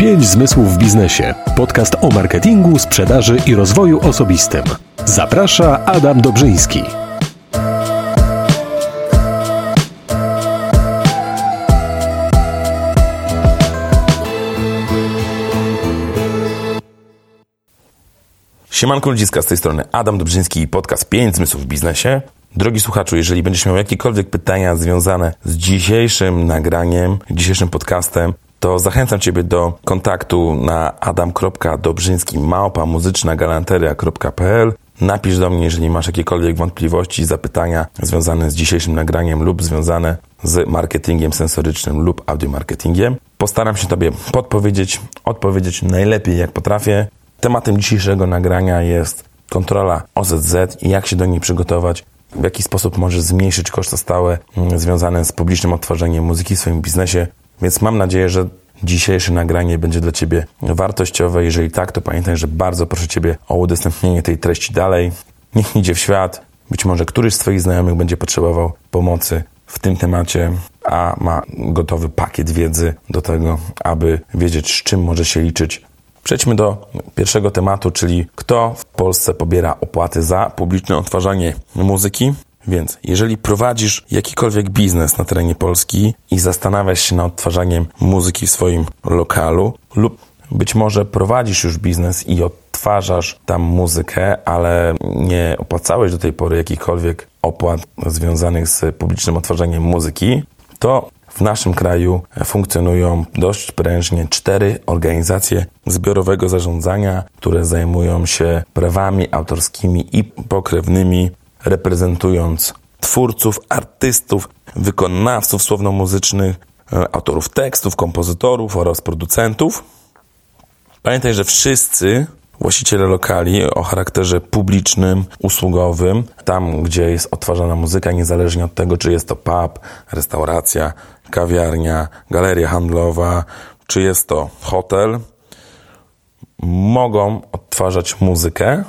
Pięć zmysłów w biznesie. Podcast o marketingu, sprzedaży i rozwoju osobistym. Zaprasza Adam Dobrzyński. Siemanko ludziska, z tej strony Adam Dobrzyński i podcast 5 zmysłów w biznesie. Drogi słuchaczu, jeżeli będziesz miał jakiekolwiek pytania związane z dzisiejszym nagraniem, dzisiejszym podcastem, to zachęcam Ciebie do kontaktu na adam.dobrzyński małpa muzyczna galanteria.pl Napisz do mnie, jeżeli masz jakiekolwiek wątpliwości, zapytania związane z dzisiejszym nagraniem lub związane z marketingiem sensorycznym lub audiomarketingiem. Postaram się Tobie podpowiedzieć, odpowiedzieć najlepiej jak potrafię. Tematem dzisiejszego nagrania jest kontrola OZZ i jak się do niej przygotować, w jaki sposób możesz zmniejszyć koszty stałe mm, związane z publicznym odtwarzeniem muzyki w swoim biznesie. Więc mam nadzieję, że dzisiejsze nagranie będzie dla Ciebie wartościowe. Jeżeli tak, to pamiętaj, że bardzo proszę Ciebie o udostępnienie tej treści dalej. Niech idzie w świat. Być może któryś z Twoich znajomych będzie potrzebował pomocy w tym temacie, a ma gotowy pakiet wiedzy do tego, aby wiedzieć, z czym może się liczyć Przejdźmy do pierwszego tematu, czyli kto w Polsce pobiera opłaty za publiczne odtwarzanie muzyki. Więc jeżeli prowadzisz jakikolwiek biznes na terenie Polski i zastanawiasz się nad odtwarzaniem muzyki w swoim lokalu lub być może prowadzisz już biznes i odtwarzasz tam muzykę, ale nie opłacałeś do tej pory jakichkolwiek opłat związanych z publicznym odtwarzaniem muzyki, to w naszym kraju funkcjonują dość prężnie cztery organizacje zbiorowego zarządzania, które zajmują się prawami autorskimi i pokrewnymi, reprezentując twórców, artystów, wykonawców słowno-muzycznych, e, autorów tekstów, kompozytorów oraz producentów. Pamiętaj, że wszyscy właściciele lokali o charakterze publicznym, usługowym, tam gdzie jest odtwarzana muzyka, niezależnie od tego, czy jest to pub, restauracja, kawiarnia, galeria handlowa, czy jest to hotel, mogą odtwarzać muzykę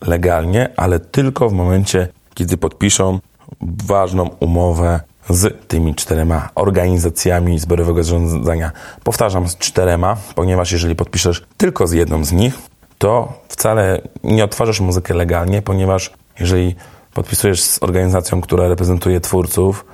legalnie, ale tylko w momencie, kiedy podpiszą ważną umowę z tymi czterema organizacjami zbiorowego zarządzania. Powtarzam, z czterema, ponieważ jeżeli podpiszesz tylko z jedną z nich, to wcale nie odtwarzasz muzykę legalnie, ponieważ jeżeli podpisujesz z organizacją, która reprezentuje twórców,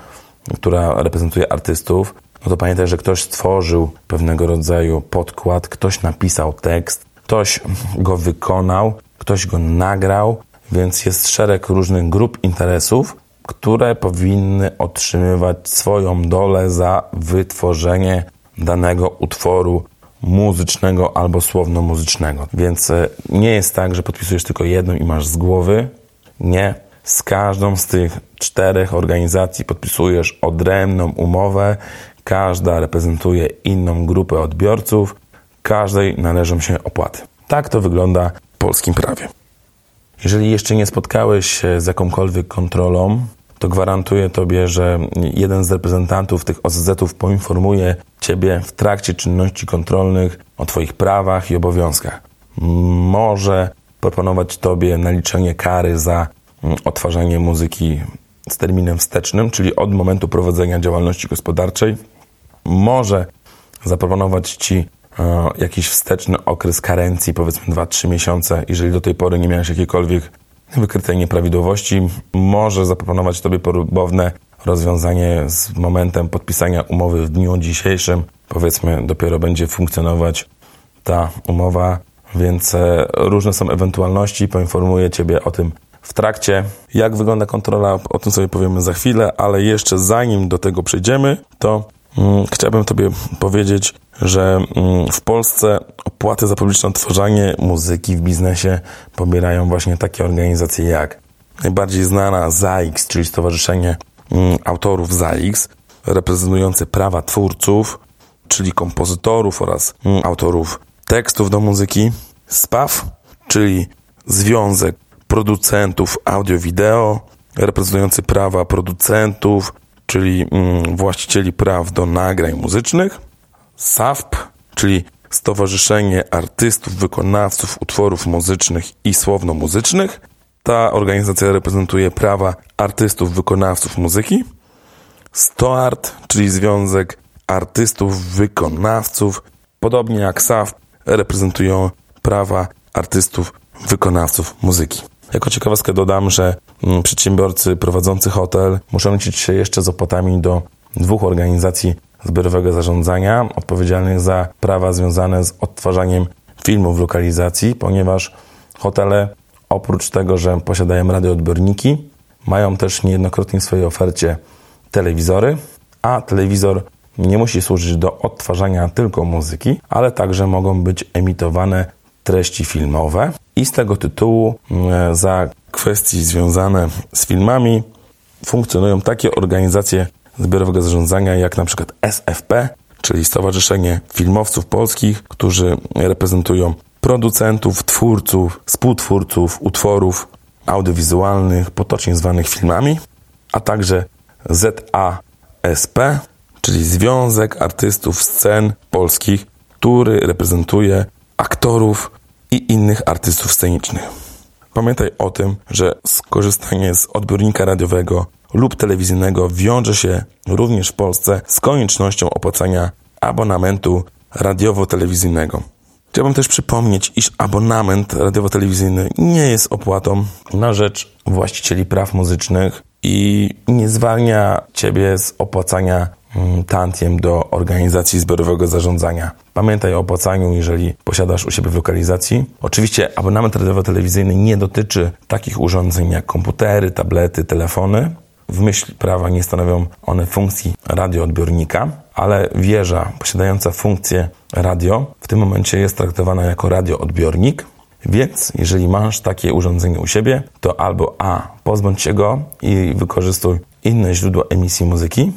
która reprezentuje artystów, no to pamiętaj, że ktoś stworzył pewnego rodzaju podkład, ktoś napisał tekst, ktoś go wykonał, ktoś go nagrał, więc jest szereg różnych grup interesów, które powinny otrzymywać swoją dolę za wytworzenie danego utworu muzycznego albo słowno-muzycznego. Więc e, nie jest tak, że podpisujesz tylko jedną i masz z głowy. Nie. Z każdą z tych czterech organizacji podpisujesz odrębną umowę. Każda reprezentuje inną grupę odbiorców. Każdej należą się opłaty. Tak to wygląda polskim prawie. Jeżeli jeszcze nie spotkałeś się z jakąkolwiek kontrolą, to gwarantuję Tobie, że jeden z reprezentantów tych OZZ-ów poinformuje Ciebie w trakcie czynności kontrolnych o Twoich prawach i obowiązkach. Może proponować Tobie naliczenie kary za mm, odtwarzanie muzyki z terminem wstecznym, czyli od momentu prowadzenia działalności gospodarczej. Może zaproponować Ci jakiś wsteczny okres karencji, powiedzmy 2-3 miesiące, jeżeli do tej pory nie miałeś jakiejkolwiek wykrytej nieprawidłowości, może zaproponować Tobie próbowne rozwiązanie z momentem podpisania umowy w dniu dzisiejszym. Powiedzmy, dopiero będzie funkcjonować ta umowa, więc e, różne są ewentualności. Poinformuję Ciebie o tym w trakcie. Jak wygląda kontrola, o tym sobie powiemy za chwilę, ale jeszcze zanim do tego przejdziemy, to chciałbym Tobie powiedzieć, że mm, w Polsce opłaty za publiczne odtwarzanie muzyki w biznesie pobierają właśnie takie organizacje jak najbardziej znana ZAIX, czyli Stowarzyszenie mm, Autorów ZAIX, reprezentujące prawa twórców, czyli kompozytorów oraz mm, autorów tekstów do muzyki, SPAW, czyli Związek Producentów Audio-Wideo, reprezentujący prawa producentów, czyli właścicieli praw do nagrań muzycznych, SAFP, czyli Stowarzyszenie Artystów, Wykonawców Utworów Muzycznych i Słowno-Muzycznych. Ta organizacja reprezentuje prawa artystów, wykonawców muzyki. STOART, czyli Związek Artystów, Wykonawców podobnie jak SAF, reprezentują prawa artystów, wykonawców muzyki. Jako ciekawostkę dodam, że mm, przedsiębiorcy prowadzący hotel muszą liczyć się jeszcze z opłatami do dwóch organizacji zbiorowego zarządzania odpowiedzialnych za prawa związane z odtwarzaniem filmów w lokalizacji, ponieważ hotele oprócz tego, że posiadają radioodbiorniki, mają też niejednokrotnie w swojej ofercie telewizory, a telewizor nie musi służyć do odtwarzania tylko muzyki, ale także mogą być emitowane treści filmowe i z tego tytułu mm, za kwestie związane z filmami funkcjonują takie organizacje zbiorowego zarządzania jak na przykład SFP, czyli Stowarzyszenie Filmowców Polskich, którzy reprezentują producentów, twórców, współtwórców utworów audiowizualnych, potocznie zwanych filmami, a także ZASP, czyli Związek Artystów Scen Polskich, który reprezentuje aktorów i innych artystów scenicznych. Pamiętaj o tym, że skorzystanie z odbiornika radiowego lub telewizyjnego wiąże się również w Polsce z koniecznością opłacania abonamentu radiowo-telewizyjnego. Chciałbym też przypomnieć, iż abonament radiowo-telewizyjny nie jest opłatą na rzecz właścicieli praw muzycznych i nie zwalnia Ciebie z opłacania tantiem do organizacji zbiorowego zarządzania. Pamiętaj o opłacaniu, jeżeli posiadasz u siebie w lokalizacji. Oczywiście abonament radiowo-telewizyjny nie dotyczy takich urządzeń jak komputery, tablety, telefony. W myśl prawa nie stanowią one funkcji radioodbiornika, ale wieża posiadająca funkcję radio w tym momencie jest traktowana jako radioodbiornik. Więc jeżeli masz takie urządzenie u siebie, to albo A, pozbądź się go i wykorzystuj inne źródło emisji muzyki.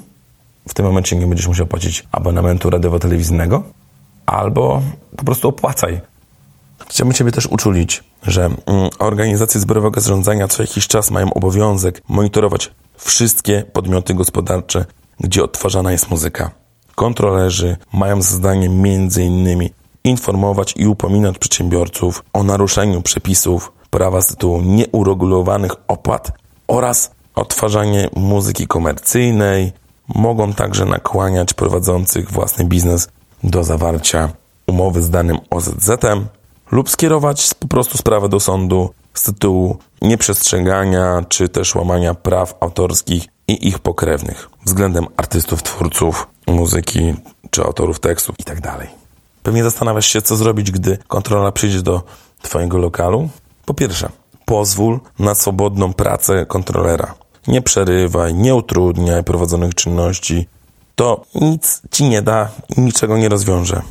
W tym momencie nie będziesz musiał płacić abonamentu radiowo-telewizyjnego, albo po prostu opłacaj. Chciałbym Ciebie też uczulić, że mm, organizacje zbiorowego zarządzania co jakiś czas mają obowiązek monitorować wszystkie podmioty gospodarcze, gdzie odtwarzana jest muzyka. Kontrolerzy mają za zadanie m.in. informować i upominać przedsiębiorców o naruszeniu przepisów prawa z tytułu nieuregulowanych opłat oraz odtwarzanie muzyki komercyjnej. Mogą także nakłaniać prowadzących własny biznes do zawarcia umowy z danym OZZ-em lub skierować po prostu sprawę do sądu z tytułu nieprzestrzegania czy też łamania praw autorskich i ich pokrewnych względem artystów, twórców muzyki czy autorów tekstów itd. Tak Pewnie zastanawiasz się, co zrobić, gdy kontrola przyjdzie do Twojego lokalu. Po pierwsze, pozwól na swobodną pracę kontrolera. Nie przerywaj, nie utrudniaj prowadzonych czynności. To nic Ci nie da i niczego nie rozwiąże.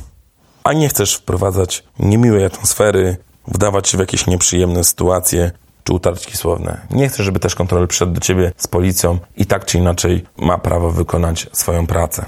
A nie chcesz wprowadzać niemiłej atmosfery, wdawać się w jakieś nieprzyjemne sytuacje czy utarczki słowne. Nie chcę, żeby też kontroler przyszedł do ciebie z policją i tak czy inaczej ma prawo wykonać swoją pracę.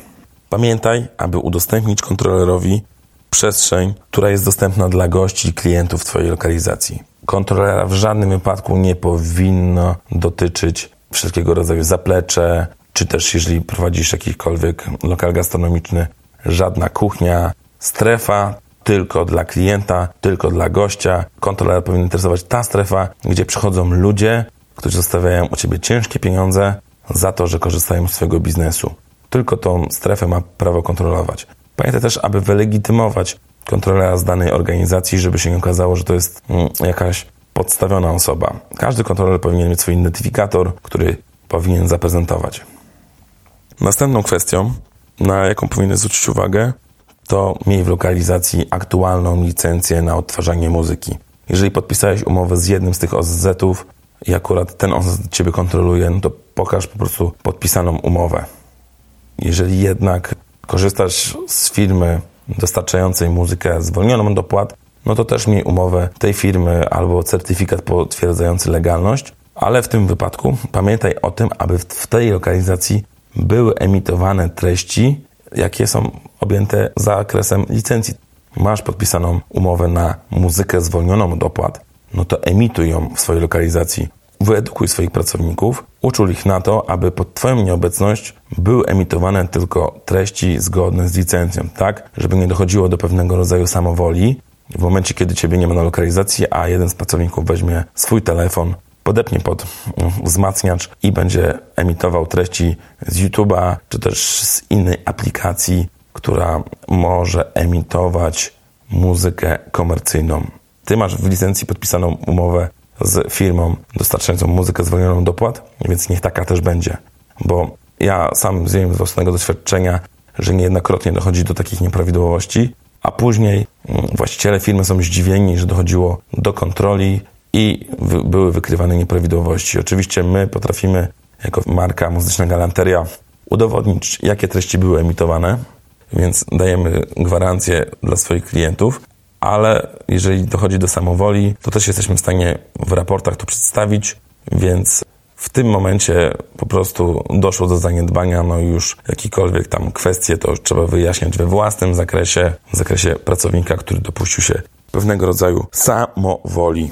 Pamiętaj, aby udostępnić kontrolerowi przestrzeń, która jest dostępna dla gości i klientów Twojej lokalizacji. Kontrolera w żadnym wypadku nie powinno dotyczyć wszelkiego rodzaju zaplecze, czy też jeżeli prowadzisz jakikolwiek lokal gastronomiczny, żadna kuchnia, strefa tylko dla klienta, tylko dla gościa. Kontrolera powinien interesować ta strefa, gdzie przychodzą ludzie, którzy zostawiają u Ciebie ciężkie pieniądze za to, że korzystają z swojego biznesu. Tylko tą strefę ma prawo kontrolować. Pamiętaj też, aby wylegitymować kontrolera z danej organizacji, żeby się nie okazało, że to jest mm, jakaś podstawiona osoba. Każdy kontroler powinien mieć swój identyfikator, który powinien zaprezentować. Następną kwestią, na jaką powinien zwrócić uwagę, to miej w lokalizacji aktualną licencję na odtwarzanie muzyki. Jeżeli podpisałeś umowę z jednym z tych OZZ-ów i akurat ten OZZ Ciebie kontroluje, no to pokaż po prostu podpisaną umowę. Jeżeli jednak korzystasz z firmy dostarczającej muzykę zwolnioną od opłat, no to też miej umowę tej firmy albo certyfikat potwierdzający legalność, ale w tym wypadku pamiętaj o tym, aby w tej lokalizacji były emitowane treści, jakie są objęte zakresem licencji. Masz podpisaną umowę na muzykę zwolnioną od opłat, no to emituj ją w swojej lokalizacji. Wyedukuj swoich pracowników, uczul ich na to, aby pod Twoją nieobecność były emitowane tylko treści zgodne z licencją, tak, żeby nie dochodziło do pewnego rodzaju samowoli. W momencie, kiedy Ciebie nie ma na lokalizacji, a jeden z pracowników weźmie swój telefon, podepnie pod mm, wzmacniacz i będzie emitował treści z YouTube'a czy też z innej aplikacji, która może emitować muzykę komercyjną. Ty masz w licencji podpisaną umowę z firmą dostarczającą muzykę zwolnioną dopłat, więc niech taka też będzie. Bo ja sam wiem z własnego doświadczenia, że niejednokrotnie dochodzi do takich nieprawidłowości, a później mm, właściciele firmy są zdziwieni, że dochodziło do kontroli i były wykrywane nieprawidłowości. Oczywiście my potrafimy, jako marka Muzyczna Galanteria, udowodnić, jakie treści były emitowane, więc dajemy gwarancję dla swoich klientów, ale jeżeli dochodzi do samowoli, to też jesteśmy w stanie w raportach to przedstawić, więc w tym momencie po prostu doszło do zaniedbania, no już jakiekolwiek tam kwestie to trzeba wyjaśniać we własnym zakresie, w zakresie pracownika, który dopuścił się pewnego rodzaju samowoli.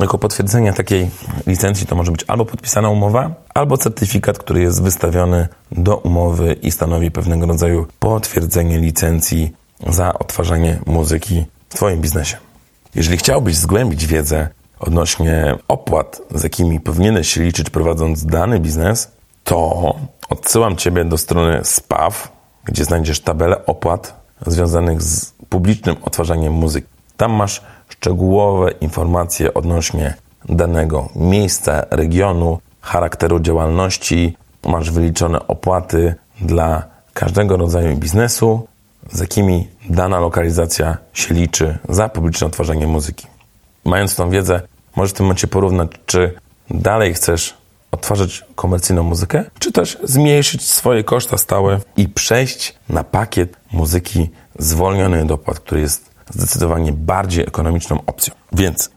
Jako potwierdzenie takiej licencji to może być albo podpisana umowa, albo certyfikat, który jest wystawiony do umowy i stanowi pewnego rodzaju potwierdzenie licencji za odtwarzanie muzyki w Twoim biznesie. Jeżeli chciałbyś zgłębić wiedzę odnośnie opłat, z jakimi powinieneś się liczyć prowadząc dany biznes, to odsyłam Ciebie do strony SPAW, gdzie znajdziesz tabelę opłat związanych z publicznym odtwarzaniem muzyki. Tam masz szczegółowe informacje odnośnie danego miejsca, regionu, charakteru działalności. Masz wyliczone opłaty dla każdego rodzaju biznesu, z jakimi dana lokalizacja się liczy za publiczne odtwarzanie muzyki. Mając tą wiedzę, możesz w tym momencie porównać, czy dalej chcesz odtwarzać komercyjną muzykę, czy też zmniejszyć swoje koszta stałe i przejść na pakiet muzyki zwolnionej od opłat, który jest zdecydowanie bardziej ekonomiczną opcją. Więc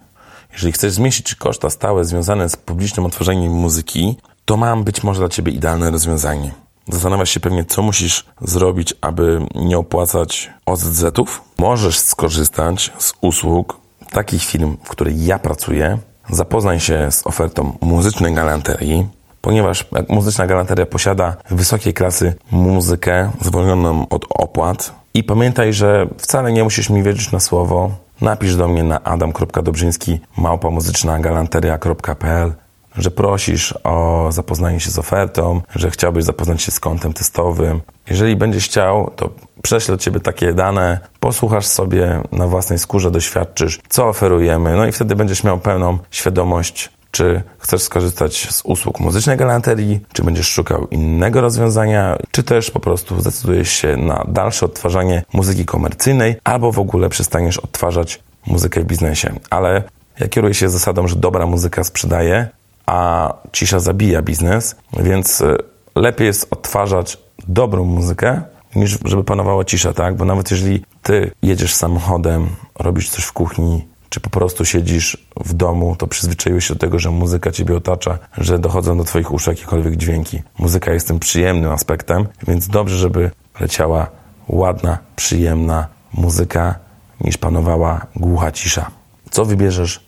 jeżeli chcesz zmniejszyć koszta stałe związane z publicznym odtwarzeniem muzyki, to mam być może dla Ciebie idealne rozwiązanie. Zastanawiasz się pewnie, co musisz zrobić, aby nie opłacać OZZ-ów. Możesz skorzystać z usług takich firm, w której ja pracuję. Zapoznaj się z ofertą muzycznej galanterii, ponieważ muzyczna galanteria posiada wysokiej klasy muzykę zwolnioną od opłat. I pamiętaj, że wcale nie musisz mi wierzyć na słowo. Napisz do mnie na adam.dobrzyński małpamuzycznagalanteria.pl że prosisz o zapoznanie się z ofertą, że chciałbyś zapoznać się z kontem testowym. Jeżeli będziesz chciał, to prześlę Ciebie takie dane, posłuchasz sobie na własnej skórze, doświadczysz, co oferujemy, no i wtedy będziesz miał pełną świadomość, czy chcesz skorzystać z usług muzycznej galanterii, czy będziesz szukał innego rozwiązania, czy też po prostu zdecydujesz się na dalsze odtwarzanie muzyki komercyjnej, albo w ogóle przestaniesz odtwarzać muzykę w biznesie. Ale ja kieruję się zasadą, że dobra muzyka sprzedaje, a cisza zabija biznes, więc e, lepiej jest odtwarzać dobrą muzykę, niż żeby panowała cisza, tak? Bo nawet jeżeli ty jedziesz samochodem, robisz coś w kuchni, czy po prostu siedzisz w domu, to przyzwyczaiłeś się do tego, że muzyka ciebie otacza, że dochodzą do twoich uszu jakiekolwiek dźwięki. Muzyka jest tym przyjemnym aspektem, więc dobrze, żeby leciała ładna, przyjemna muzyka, niż panowała głucha cisza. Co wybierzesz,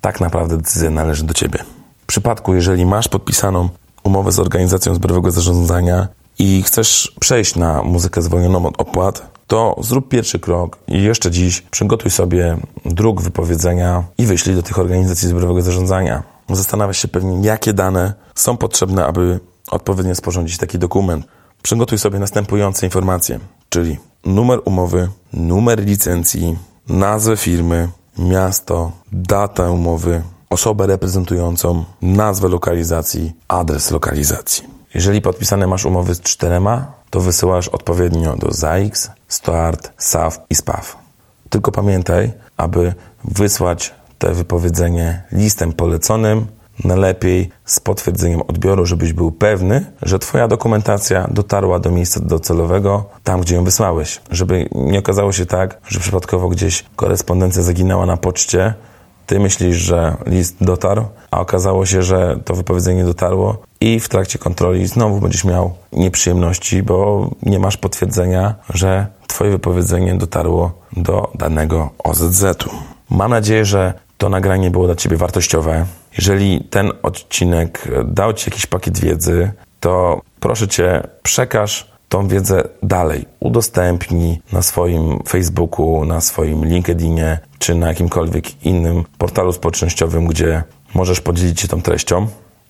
tak naprawdę decyzja należy do ciebie. W przypadku, jeżeli masz podpisaną umowę z organizacją zbiorowego zarządzania i chcesz przejść na muzykę zwolnioną od opłat, to zrób pierwszy krok i jeszcze dziś przygotuj sobie druk wypowiedzenia i wyślij do tych organizacji zbiorowego zarządzania. Zastanawiasz się pewnie, jakie dane są potrzebne, aby odpowiednio sporządzić taki dokument. Przygotuj sobie następujące informacje, czyli numer umowy, numer licencji, nazwę firmy, miasto, data umowy, osobę reprezentującą, nazwę lokalizacji, adres lokalizacji. Jeżeli podpisane masz umowy z czterema, to wysyłasz odpowiednio do ZAX, START, SAF i SPAW. Tylko pamiętaj, aby wysłać te wypowiedzenie listem poleconym, najlepiej z potwierdzeniem odbioru, żebyś był pewny, że Twoja dokumentacja dotarła do miejsca docelowego, tam gdzie ją wysłałeś. Żeby nie okazało się tak, że przypadkowo gdzieś korespondencja zaginęła na poczcie, ty myślisz, że list dotarł, a okazało się, że to wypowiedzenie dotarło i w trakcie kontroli znowu będziesz miał nieprzyjemności, bo nie masz potwierdzenia, że twoje wypowiedzenie dotarło do danego OZZ-u. Mam nadzieję, że to nagranie było dla ciebie wartościowe. Jeżeli ten odcinek dał ci jakiś pakiet wiedzy, to proszę cię, przekaż tą wiedzę dalej. Udostępnij na swoim Facebooku, na swoim LinkedInie, czy na jakimkolwiek innym portalu społecznościowym, gdzie możesz podzielić się tą treścią.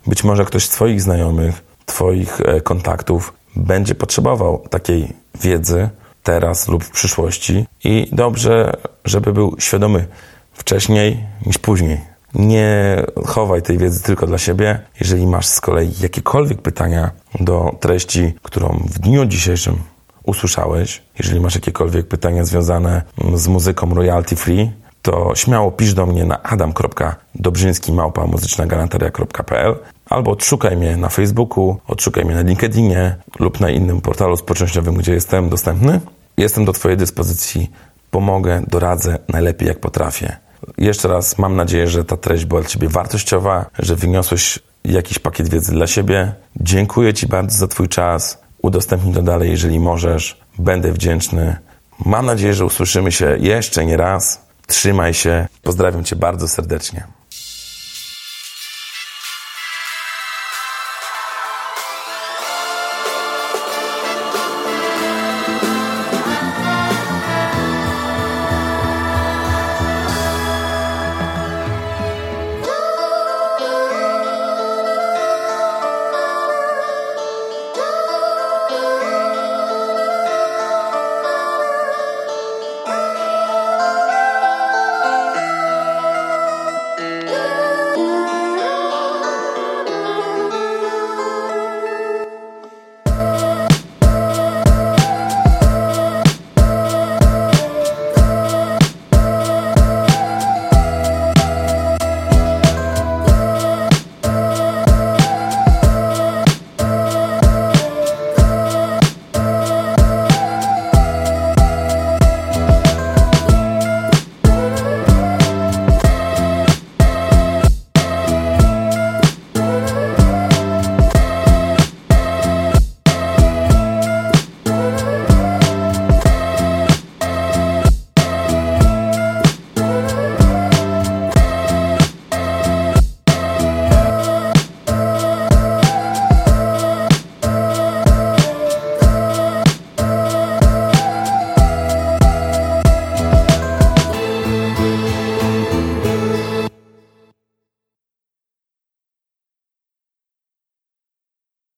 Być może ktoś z Twoich znajomych, Twoich e, kontaktów będzie potrzebował takiej wiedzy, teraz lub w przyszłości i dobrze, żeby był świadomy wcześniej niż później. Nie chowaj tej wiedzy tylko dla siebie. Jeżeli masz z kolei jakiekolwiek pytania do treści, którą w dniu dzisiejszym usłyszałeś, jeżeli masz jakiekolwiek pytania związane z muzyką royalty free, to śmiało pisz do mnie na adam.dobrzyński małpa muzycznagalanteria.pl albo odszukaj mnie na Facebooku, odszukaj mnie na LinkedInie lub na innym portalu społecznościowym, gdzie jestem dostępny. Jestem do Twojej dyspozycji, pomogę, doradzę najlepiej jak potrafię. Jeszcze raz mam nadzieję, że ta treść była dla Ciebie wartościowa, że wyniosłeś jakiś pakiet wiedzy dla siebie. Dziękuję Ci bardzo za Twój czas. Udostępnij to dalej, jeżeli możesz. Będę wdzięczny. Mam nadzieję, że usłyszymy się jeszcze nie raz. Trzymaj się. Pozdrawiam Cię bardzo serdecznie.